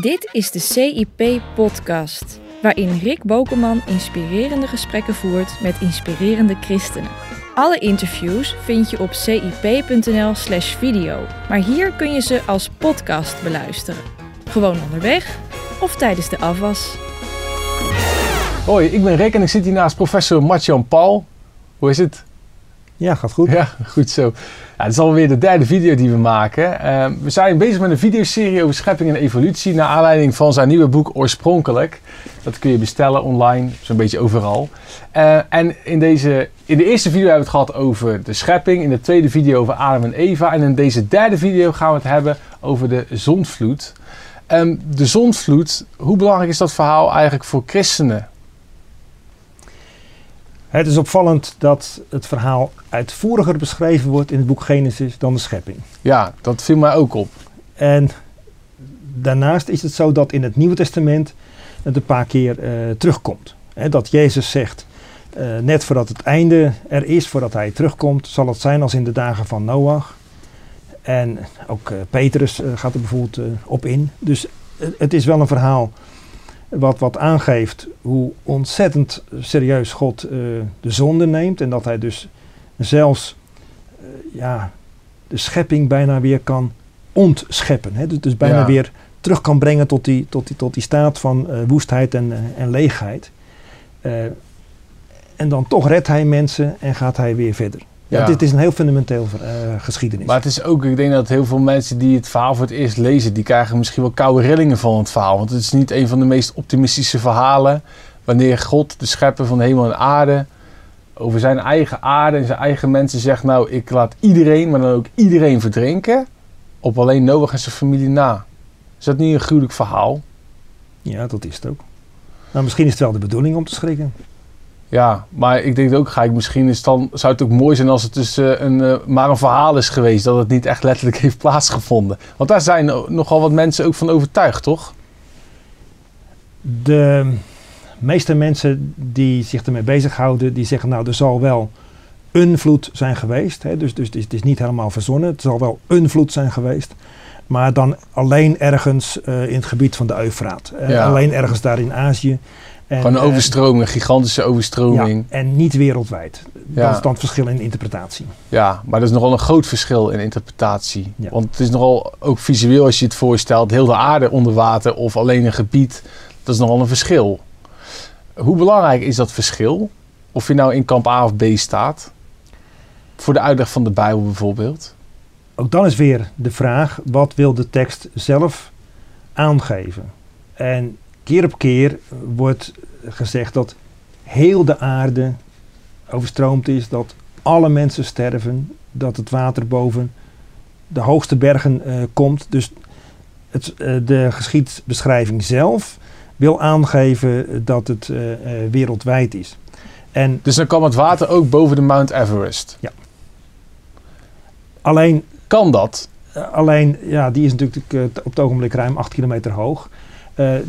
Dit is de CIP-podcast, waarin Rick Bokeman inspirerende gesprekken voert met inspirerende christenen. Alle interviews vind je op cip.nl/slash video, maar hier kun je ze als podcast beluisteren. Gewoon onderweg of tijdens de afwas. Hoi, ik ben Rick en ik zit hier naast professor Martjan Paul. Hoe is het? Ja, gaat goed. Ja, goed zo. Ja, het is alweer de derde video die we maken. Uh, we zijn bezig met een videoserie over schepping en evolutie... naar aanleiding van zijn nieuwe boek Oorspronkelijk. Dat kun je bestellen online, zo'n beetje overal. Uh, en in, deze, in de eerste video hebben we het gehad over de schepping. In de tweede video over Adam en Eva. En in deze derde video gaan we het hebben over de zondvloed. Um, de zondvloed, hoe belangrijk is dat verhaal eigenlijk voor christenen? Het is opvallend dat het verhaal uitvoeriger beschreven wordt in het boek Genesis dan de schepping. Ja, dat viel mij ook op. En daarnaast is het zo dat in het Nieuwe Testament het een paar keer uh, terugkomt. He, dat Jezus zegt, uh, net voordat het einde er is, voordat hij terugkomt, zal het zijn als in de dagen van Noach. En ook uh, Petrus gaat er bijvoorbeeld op in. Dus het is wel een verhaal wat, wat aangeeft hoe ontzettend serieus God uh, de zonde neemt. En dat hij dus zelfs uh, ja, de schepping bijna weer kan ontscheppen. Hè? Dus, dus bijna ja. weer terug kan brengen tot die, tot die, tot die staat van uh, woestheid en, en leegheid. en dan toch redt hij mensen en gaat hij weer verder. Ja. ja dit is een heel fundamenteel uh, geschiedenis. Maar het is ook, ik denk dat heel veel mensen die het verhaal voor het eerst lezen, die krijgen misschien wel koude rillingen van het verhaal. Want het is niet een van de meest optimistische verhalen. Wanneer God, de schepper van hemel en aarde, over zijn eigen aarde en zijn eigen mensen zegt: Nou, ik laat iedereen, maar dan ook iedereen verdrinken. Op alleen Noach en zijn familie na. Is dat niet een gruwelijk verhaal? Ja, dat is het ook. Nou, misschien is het wel de bedoeling om te schrikken. Ja, maar ik denk ook, ga ik misschien is dan, zou het ook mooi zijn als het dus uh, een, uh, maar een verhaal is geweest. Dat het niet echt letterlijk heeft plaatsgevonden. Want daar zijn nogal wat mensen ook van overtuigd, toch? De meeste mensen die zich ermee bezighouden, die zeggen nou er zal wel een vloed zijn geweest. Hè? Dus, dus het, is, het is niet helemaal verzonnen. Het zal wel een vloed zijn geweest. Maar dan alleen ergens uh, in het gebied van de Eufraat. Ja. Alleen ergens daar in Azië. En, Gewoon een overstroming, een gigantische overstroming. Ja, en niet wereldwijd. Ja. Dat is dan het verschil in interpretatie. Ja, maar dat is nogal een groot verschil in interpretatie. Ja. Want het is nogal ook visueel als je het voorstelt, heel de aarde onder water of alleen een gebied. Dat is nogal een verschil. Hoe belangrijk is dat verschil? Of je nou in kamp A of B staat? Voor de uitleg van de Bijbel bijvoorbeeld. Ook dan is weer de vraag, wat wil de tekst zelf aangeven? En keer op keer wordt gezegd dat heel de aarde overstroomd is, dat alle mensen sterven, dat het water boven de hoogste bergen uh, komt. Dus het, uh, de geschiedsbeschrijving zelf wil aangeven dat het uh, wereldwijd is. En dus dan kwam het water ook boven de Mount Everest? Ja. Alleen... Kan dat? alleen, ja, die is natuurlijk op het ogenblik ruim 8 kilometer hoog.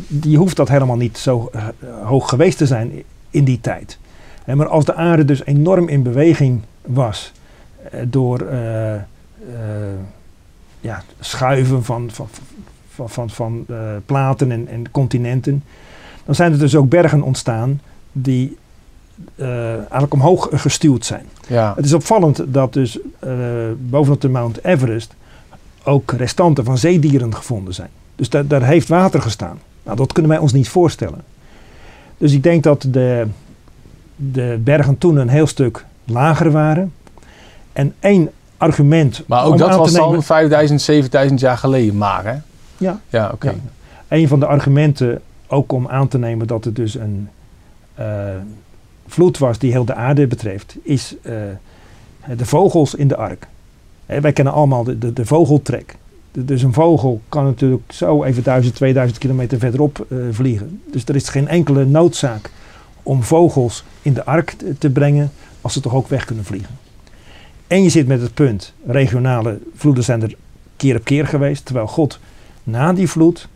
Die hoeft dat helemaal niet zo uh, hoog geweest te zijn in die tijd. Maar als de aarde dus enorm in beweging was door ja, schuiven van, van, van, van, van platen en, en, continenten, dan zijn er dus ook bergen ontstaan die eigenlijk omhoog gestuurd zijn. Ja. Het is opvallend dat dus bovenop de Mount Everest ook restanten van zeedieren gevonden zijn. Dus daar, daar heeft water gestaan. Nou, dat kunnen wij ons niet voorstellen. Dus ik denk dat de, de bergen toen een heel stuk lager waren. En één argument. Maar ook dat was nemen, dan 5000, 7000 jaar geleden maar, hè? Ja. Ja, oké. Okay. Ja. Een van de argumenten ook om aan te nemen dat het dus een uh, vloed was die heel de aarde betreft, is uh, de vogels in de ark. Hey, wij kennen allemaal de, de, de vogeltrek. Dus een vogel kan natuurlijk zo even 1000, 2000 kilometer verderop uh, vliegen. Dus er is geen enkele noodzaak om vogels in de ark te brengen als ze toch ook weg kunnen vliegen. En je zit met het punt, regionale vloeden zijn er keer op keer geweest, terwijl God na die vloed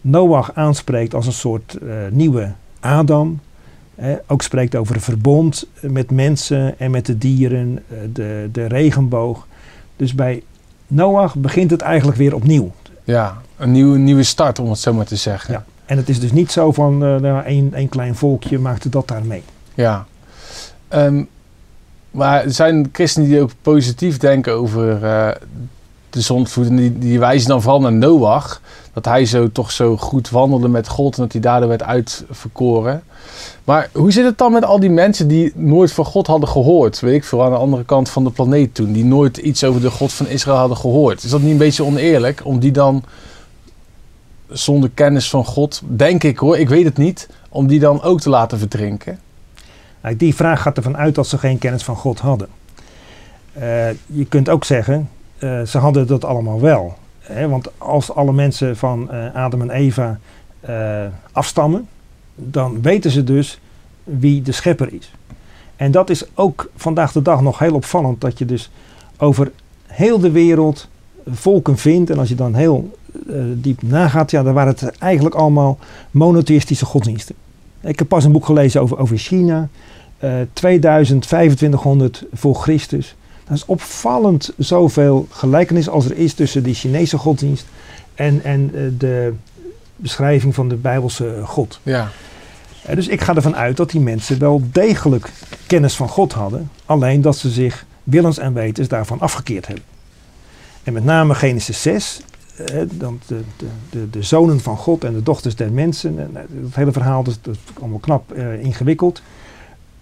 Noach aanspreekt als een soort uh, nieuwe Adam. Eh, ook spreekt over een verbond met mensen en met de dieren, de, de regenboog. Dus bij Noach begint het eigenlijk weer opnieuw. Ja, een nieuwe, nieuwe start om het zo maar te zeggen. Ja. En het is dus niet zo van uh, nou, één, één klein volkje maakte dat daar mee. Ja. Ehm, maar er zijn christenen die ook positief denken over uh, de zondvloed. En die, die wijzen dan vooral naar Noach. Dat hij zo toch zo goed wandelde met God en dat hij daardoor werd uitverkoren. Maar hoe zit het dan met al die mensen die nooit van God hadden gehoord? Weet ik veel, aan de andere kant van de planeet toen. Die nooit iets over de God van Israël hadden gehoord. Is dat niet een beetje oneerlijk om die dan zonder kennis van God, denk ik hoor, ik weet het niet, om die dan ook te laten verdrinken? Nou, die vraag gaat ervan uit dat ze geen kennis van God hadden. Uh, je kunt ook zeggen, uh, ze hadden dat allemaal wel. Hè? Want als alle mensen van uh, Adam en Eva afstammen, dan weten ze dus wie de schepper is. En dat is ook vandaag de dag nog heel opvallend, dat je dus over heel de wereld volken vindt. En als je dan heel diep nagaat, ja, dan waren het eigenlijk allemaal monotheïstische godsdiensten. Ik heb pas een boek gelezen over, over China, uh, 2000, 2500 voor Christus. Dat is opvallend zoveel gelijkenis als er is tussen die Chinese godsdienst en, en uh, de beschrijving van de Bijbelse God. Ja. Uh, dus ik ga ervan uit dat die mensen wel degelijk kennis van God hadden, alleen dat ze zich willens en wetens daarvan afgekeerd hebben. En met name Genesis 6, eh, dan de, de, de, de, zonen van God en de dochters der mensen. En, het hele verhaal dat, dat is allemaal knap uh, ingewikkeld.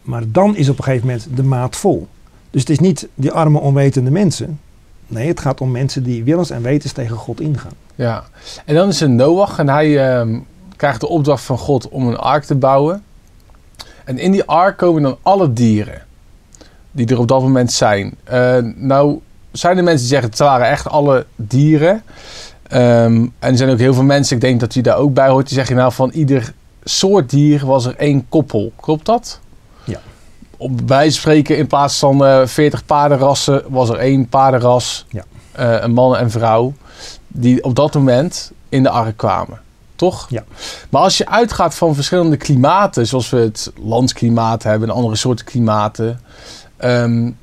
Maar dan is op een gegeven moment de maat vol. Dus het is niet die arme onwetende mensen. Nee, het gaat om mensen die willens en wetens tegen God ingaan. Ja, en dan is er Noach en hij uh, krijgt de opdracht van God om een ark te bouwen. En in die ark komen dan alle dieren die er op dat moment zijn. Uh, nou zijn er mensen die zeggen het waren echt alle dieren. Um, en er zijn ook heel veel mensen, ik denk dat u daar ook bij hoort, die zeggen nou van ieder soort dier was er één koppel. Klopt dat? Op wijze van spreken, in plaats van uh, 40 paardenrassen, was er één paardenras, ja. uh, een man en vrouw, die op dat moment in de ark kwamen. Toch? Ja. Maar als je uitgaat van verschillende klimaten, zoals we het landsklimaat hebben en andere soorten klimaten, um,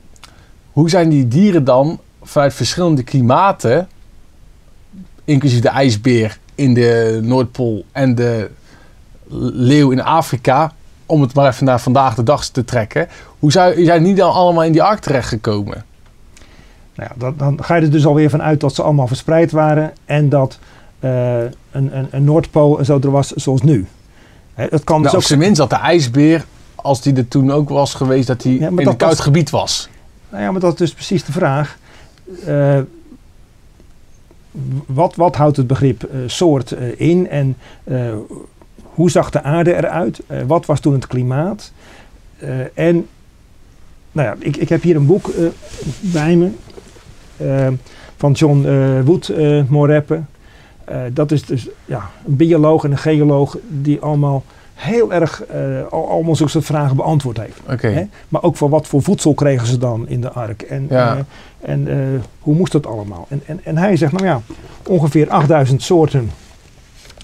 hoe zijn die dieren dan vanuit verschillende klimaten inclusief de ijsbeer in de Noordpool en de leeuw in Afrika, om het maar even naar vandaag de dag te trekken. Hoe zou, zijn die dan allemaal in die ark terechtgekomen? Nou ja, dan, dan ga je er dus alweer van uit dat ze allemaal verspreid waren en dat uh, een, een, een, Noordpool en zo er was zoals nu. Hè, het kan dus nou, ook tenminste dat de ijsbeer, als die er toen ook was geweest, dat hij ja, in een koud gebied was. Nou ja, maar dat is dus precies de vraag. Uh, wat, wat houdt het begrip uh, soort in en hoe zag de aarde eruit? wat was toen het klimaat? en nou ja, ik, ik heb hier een boek bij me van John Wood Moreppe. dat is dus ja, een bioloog en een geoloog die allemaal heel erg uh, allemaal zulke soort vragen beantwoord heeft. Okay. Hè? Maar ook voor wat voor voedsel kregen ze dan in de ark? En, ja. uh, en uh, hoe moest dat allemaal? En, en, en hij zegt, nou ja, ongeveer 8000 soorten,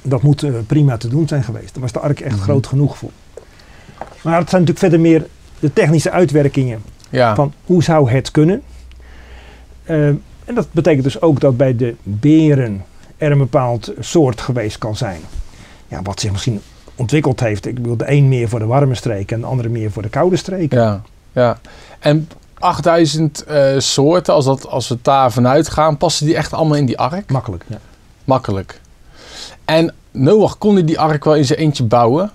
dat moet prima te doen zijn geweest. Daar was de ark echt mm -hmm. groot genoeg voor. Maar het zijn natuurlijk verder meer de technische uitwerkingen ja. van hoe zou het kunnen. en dat betekent dus ook dat bij de beren er een bepaald soort geweest kan zijn. Ja, wat zich misschien ontwikkeld heeft. Ik bedoel, de een meer voor de warme streken en de andere meer voor de koude streken. Ja, ja. En 8000 uh, soorten, als, dat, als we daar vanuit gaan, passen die echt allemaal in die ark? Makkelijk, ja. Makkelijk. En Noach, kon hij die ark wel in zijn eentje bouwen?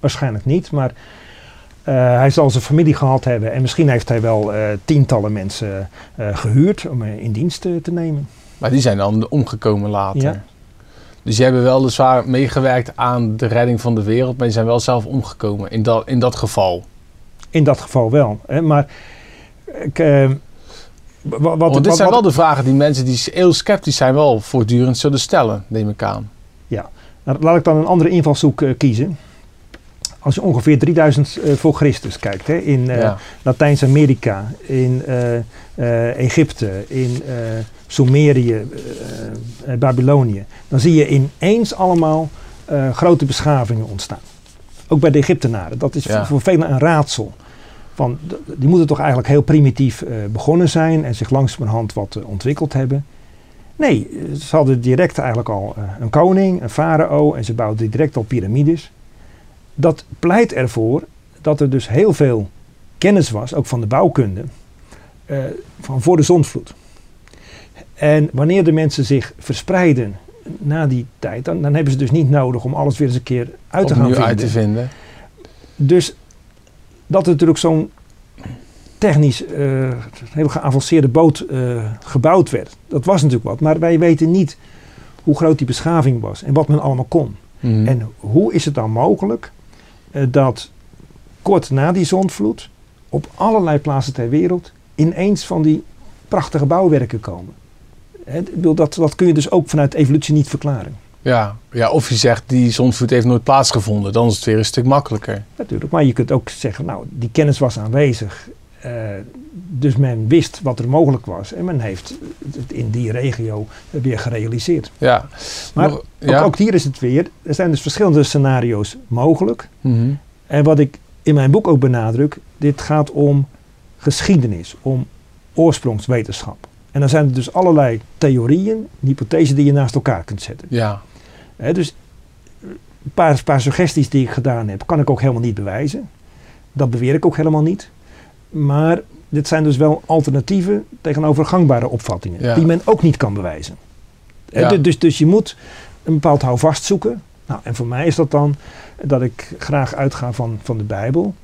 Waarschijnlijk niet, maar uh, hij zal zijn familie gehad hebben. En misschien heeft hij wel uh, tientallen mensen gehuurd om in dienst te nemen. Maar die zijn dan omgekomen later. Ja. Dus die hebben wel dus zwaar meegewerkt aan de redding van de wereld, maar die zijn wel zelf omgekomen in dat, in dat geval. In dat geval wel. Hè? Maar ik, uh, wat, Want dit wat, zijn wat, wel de vragen die mensen die heel sceptisch zijn wel voortdurend zullen stellen, neem ik aan. Ja, nou, laat ik dan een andere invalshoek uh, kiezen. Als je ongeveer 3000 uh, voor Christus kijkt, hè, in uh, Ja. Latijns-Amerika, in Egypte, in Sumerië, Babylonië, dan zie je ineens allemaal grote beschavingen ontstaan. Ook bij de Egyptenaren. Dat is Ja. voor, voor velen een raadsel. Van, die moeten toch eigenlijk heel primitief begonnen zijn en zich langzamerhand wat ontwikkeld hebben. Nee, ze hadden direct eigenlijk al eh, een koning, een farao en ze bouwden direct al piramides. Dat pleit ervoor dat er dus heel veel kennis was, ook van de bouwkunde, eh, van voor de zondvloed. En wanneer de mensen zich verspreiden na die tijd, dan, dan hebben ze dus niet nodig om alles weer eens een keer uit te gaan vinden. uit te vinden. Dus dat er natuurlijk zo'n technisch eh, heel geavanceerde boot eh, gebouwd werd, dat was natuurlijk wat. Maar wij weten niet hoe groot die beschaving was en wat men allemaal kon. Mhm. En hoe is het dan mogelijk eh, dat kort na die zondvloed op allerlei plaatsen ter wereld ineens van die prachtige bouwwerken komen? Dat, dat kun je dus ook vanuit evolutie niet verklaren. ja. ja, of je zegt die zondvloed heeft nooit plaatsgevonden. Dan is het weer een stuk makkelijker. Natuurlijk, maar je kunt ook zeggen, nou, die kennis was aanwezig. Eh, dus men wist wat er mogelijk was. En men heeft het in die regio weer gerealiseerd. Ja. Maar Nog- Ook, ja. ook hier is het weer. Er zijn dus verschillende scenario's mogelijk. Mhm. En wat ik in mijn boek ook benadruk, dit gaat om geschiedenis, om oorsprongswetenschap. En dan zijn er dus allerlei theorieën, hypothesen die je naast elkaar kunt zetten. ja. Dus een paar, paar suggesties die ik gedaan heb, kan ik ook helemaal niet bewijzen. Dat beweer ik ook helemaal niet. Maar dit zijn dus wel alternatieven tegenover gangbare opvattingen, Ja. die men ook niet kan bewijzen. Ja. du- dus, dus je moet een bepaald houvast zoeken. Nou, en voor mij is dat dan dat ik graag uitga van, van de Bijbel.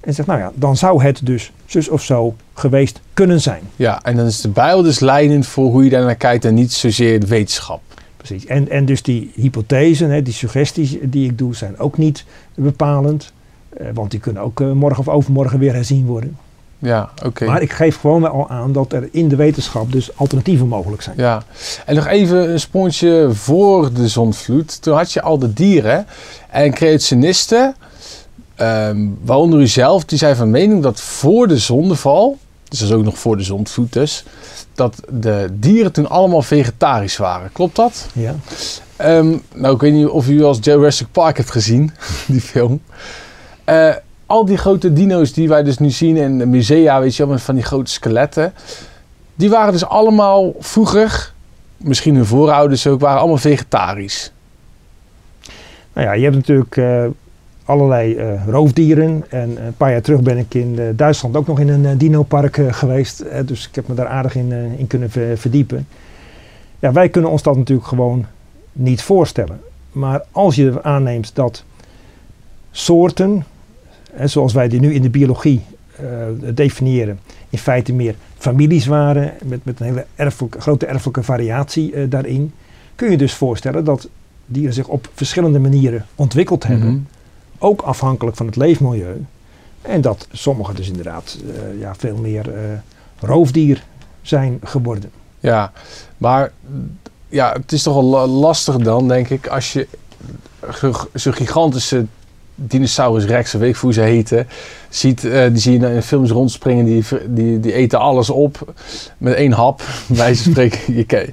En zeg, nou ja, dan zou het dus zus of zo geweest kunnen zijn. ja, en dan is de Bijbel dus leidend voor hoe je daar naar kijkt en niet zozeer de wetenschap. Precies. En, en dus die hypothesen, hè, die suggesties die ik doe, zijn ook niet bepalend. Eh, want die kunnen ook eh, morgen of overmorgen weer herzien worden. Ja, oké. Maar ik geef gewoon wel al aan dat er in de wetenschap dus alternatieven mogelijk zijn. Ja, en nog even een sponsje voor de zondvloed. Toen had je al de dieren en creationisten, ehm, waaronder u zelf, die zijn van mening dat voor de zondeval, dus dat is ook nog voor de zondvloed dus, dat de dieren toen allemaal vegetarisch waren. Klopt dat? Ja. Ehm, nou, ik weet niet of u als Jurassic Park hebt gezien, die film. Eh, al die grote dino's die wij dus nu zien in de musea, weet je wel, van die grote skeletten. Die waren dus allemaal vroeger, misschien hun voorouders ook, waren allemaal vegetarisch. Nou ja, je hebt natuurlijk eh, allerlei eh, roofdieren. En een paar jaar terug ben ik in eh, Duitsland ook nog in een dinopark geweest. Dus ik heb me daar aardig in, in kunnen ver- verdiepen. Ja, wij kunnen ons dat natuurlijk gewoon niet voorstellen. Maar als je aanneemt dat soorten, hè, zoals wij die nu in de biologie eh, definiëren, in feite meer families waren, met, met een hele erfelijke, grote erfelijke variatie eh, daarin, kun je dus voorstellen dat dieren zich op verschillende manieren ontwikkeld hebben, Mhm. ook afhankelijk van het leefmilieu. En dat sommige dus inderdaad eh, ja, veel meer roofdier zijn geworden. Ja, maar ja, het is toch wel la- lastig dan, denk ik, als je zo'n gigantische dinosaurus rex, of weet ik hoe ze heten, ziet, eh, die zie je in films rondspringen, die, die, die eten alles op met één hap. Van spreken, je ken-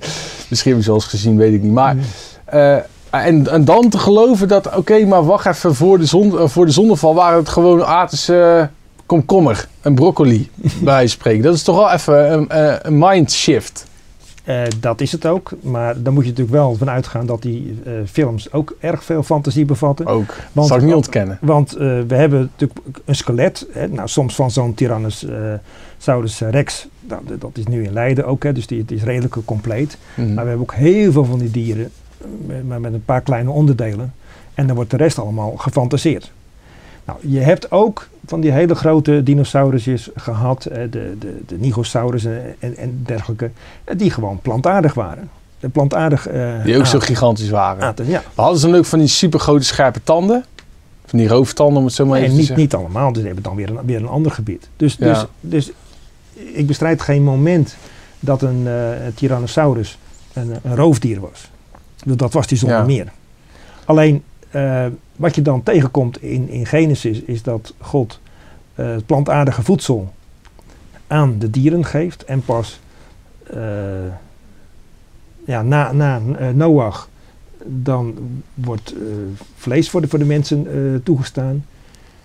misschien heb je eens gezien, weet ik niet. Maar, eh, en, en dan te geloven dat, oké, maar wacht even, voor de, zon, eh, voor de zonneval waren het gewoon aardse komkommer en broccoli, bij spreken. Dat is toch wel even een, een mind shift. Eh, dat is het ook, maar dan moet je natuurlijk wel van uitgaan dat die eh, films ook erg veel fantasie bevatten. Ook. Want- zal ik niet ontkennen. Want eh, we hebben natuurlijk een skelet, hè, nou, soms van zo'n Tyrannosaurus rex, nou, dat is nu in Leiden ook, hè, dus die, die is redelijk compleet. Mhm. Maar we hebben ook heel veel van die dieren, maar met een paar kleine onderdelen. En dan wordt de rest allemaal gefantaseerd. Nou, je hebt ook van die hele grote dinosaurusjes gehad, eh, de, de, de Nigosaurus en, en, en dergelijke, eh, die gewoon plantaardig waren. De plantaardig eh, Die ook zo gigantisch waren. aten, ja. We hadden ze dan ook van die super grote scherpe tanden. Van die rooftanden, om het zo maar even te niet, zeggen. niet allemaal, dus die hebben dan weer een, weer een ander gebied. Dus, Ja. dus, dus ik bestrijd geen moment dat een Tyrannosaurus een, een roofdier was. Dat was die zonder Ja. meer. Alleen eh, wat je dan tegenkomt in, in Genesis is dat God eh, het plantaardige voedsel aan de dieren geeft en pas eh, ja, na, na Noach dan wordt vlees voor de, voor de mensen toegestaan.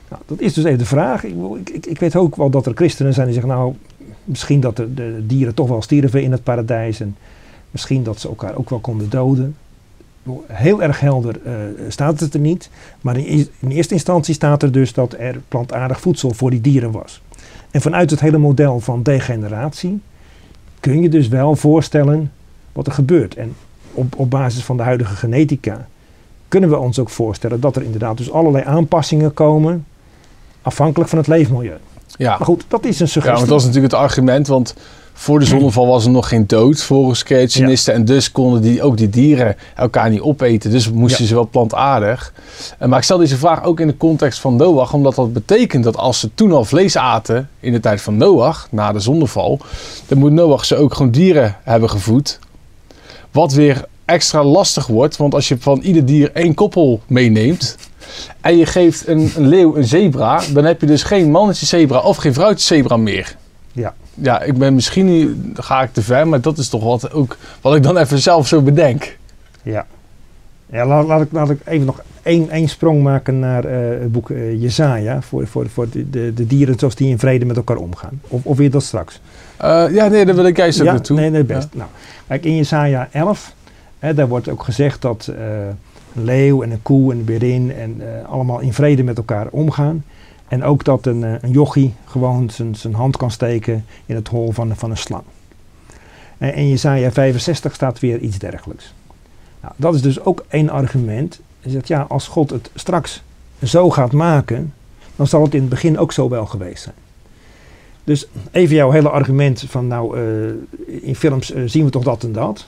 Nou, dat is dus even de vraag. Ik, ik, ik weet ook wel dat er christenen zijn die zeggen, nou, misschien dat de, de dieren toch wel stierven in het paradijs. En Misschien dat ze elkaar ook wel konden doden. Heel erg helder uh, staat het er niet. Maar in, in, eerste instantie staat er dus dat er plantaardig voedsel voor die dieren was. En vanuit het hele model van degeneratie kun je dus wel voorstellen wat er gebeurt. En op, op basis van de huidige genetica kunnen we ons ook voorstellen dat er inderdaad dus allerlei aanpassingen komen afhankelijk van het leefmilieu. Ja. Maar goed, dat is een suggestie. Ja, want dat is natuurlijk het argument, want voor de zonneval was er nog geen dood volgens creationisten. En dus konden die, ook die dieren elkaar niet opeten. Dus moesten ze wel plantaardig. Maar ik stel deze vraag ook in de context van Noach. Omdat dat betekent dat als ze toen al vlees aten in de tijd van Noach, na de zonneval. Dan moet Noach ze ook gewoon dieren hebben gevoed. Wat weer extra lastig wordt. Want als je van ieder dier één koppel meeneemt en je geeft een, een, leeuw een zebra, dan heb je dus geen mannetje zebra of geen vrouwtje zebra meer. Ja. Ja, ik ben misschien, ga ik te ver, maar dat is toch wat, ook, wat ik dan even zelf zo bedenk. Ja. Ja, laat, laat, ik, laat ik even nog één, één sprong maken naar uh, het boek uh, Jezaja. Voor, voor, voor de, de, de, dieren zoals die in vrede met elkaar omgaan. Of, of weer dat straks? Uh, ja, nee, daar wil ik juist ook ja, naartoe. Nee, nee, best. Nou, kijk, in Jezaja 11, hè, daar wordt ook gezegd dat een leeuw en een koe en een berin en allemaal in vrede met elkaar omgaan. En ook dat een, uh, een jochie gewoon zijn hand kan steken in het hol van, van een slang. En in Jesaja 65 staat weer iets dergelijks. Nou, dat is dus ook één argument. Je zegt, ja, als God het straks zo gaat maken, dan zal het in het begin ook zo wel geweest zijn. Dus even jouw hele argument van, nou, uh, in films zien we toch dat en dat.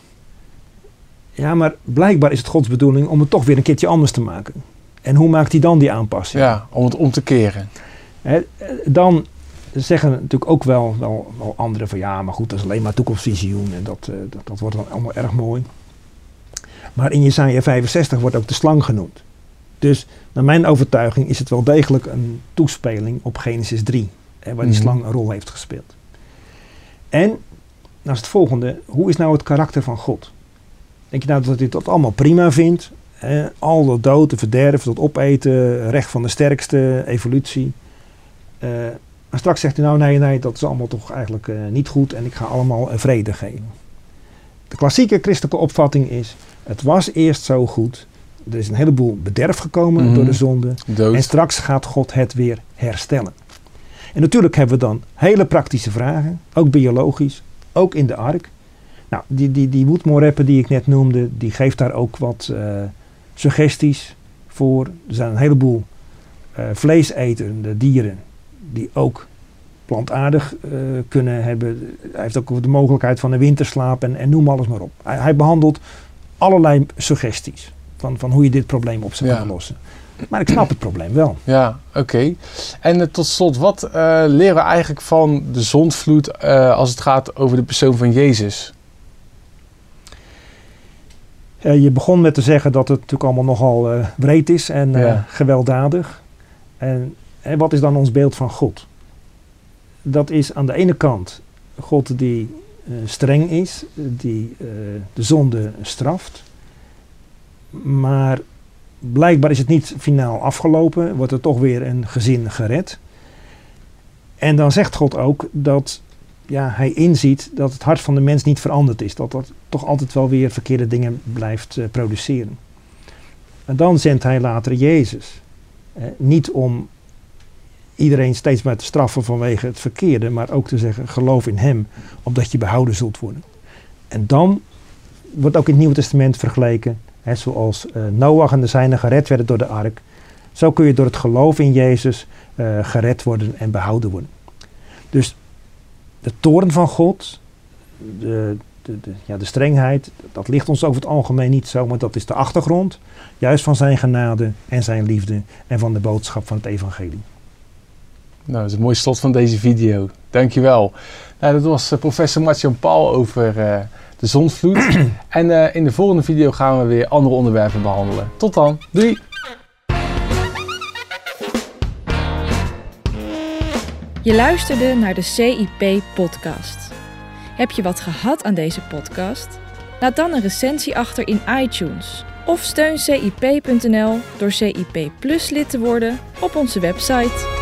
Ja, maar blijkbaar is het Gods bedoeling om het toch weer een keertje anders te maken. En hoe maakt hij dan die aanpassing? Ja, om het om te keren. dan zeggen natuurlijk ook wel, wel, wel anderen van ja, maar goed, dat is alleen maar toekomstvisioen en dat, uh, dat, dat, wordt dan allemaal erg mooi. Maar in Jesaja 65 wordt ook de slang genoemd. Dus naar mijn overtuiging is het wel degelijk een toespeling op Genesis 3, hè, waar die mhm. slang een rol heeft gespeeld. En, is het volgende, hoe is nou het karakter van God? Denk je nou dat hij dat allemaal prima vindt? Al dat dood, verderven, dat opeten, recht van de sterkste, evolutie. Uh, maar straks zegt hij nou nee, nee, dat is allemaal toch eigenlijk uh, niet goed en ik ga allemaal vrede geven. De klassieke christelijke opvatting is, het was eerst zo goed, er is een heleboel bederf gekomen mm door de zonde Dood. en straks gaat God het weer herstellen. En natuurlijk hebben we dan hele praktische vragen, ook biologisch, ook in de ark. Nou, die, die, die die ik net noemde, die geeft daar ook wat uh, suggesties voor. Er zijn een heleboel uh, vleesetende dieren die ook plantaardig uh, kunnen hebben. Hij heeft ook de mogelijkheid van een winterslaap en, en noem alles maar op. Hij, hij, behandelt allerlei suggesties van, van hoe je dit probleem op zou kunnen lossen. Maar ik snap het probleem wel. Ja, oké. En tot slot, wat leren we eigenlijk van de zondvloed als het gaat over de persoon van Jezus? Uh, je begon met te zeggen dat het natuurlijk allemaal nogal uh, breed is en uh, ja. gewelddadig. En, en, wat is dan ons beeld van God? Dat is aan de ene kant God die streng is, die de zonde straft. Maar blijkbaar is het niet finaal afgelopen, wordt er toch weer een gezin gered. En dan zegt God ook dat ja, hij inziet dat het hart van de mens niet veranderd is. Dat dat toch altijd wel weer verkeerde dingen blijft uh, produceren. En dan zendt hij later Jezus. Eh, niet om iedereen steeds maar te straffen vanwege het verkeerde, maar ook te zeggen: geloof in Hem, opdat je behouden zult worden. En dan wordt ook in het Nieuwe Testament vergeleken, hè, zoals uh, Noach en de zijnen gered werden door de ark. Zo kun je door het geloof in Jezus uh, gered worden en behouden worden. Dus de toren van God, de, ja, de strengheid, dat ligt ons over het algemeen niet zo, maar dat is de achtergrond, juist van zijn genade en zijn liefde en van de boodschap van het evangelie. Nou, dat is een mooi slot van deze video. Dankjewel. Nou, dat was uh, professor Martian Paul over uh, de zonvloed. en uh, in de volgende video gaan we weer andere onderwerpen behandelen. Tot dan. Doei! Je luisterde naar de CIP-podcast. Heb je wat gehad aan deze podcast? Laat dan een recensie achter in iTunes of steun CIP.nl door CIP Plus lid te worden op onze website.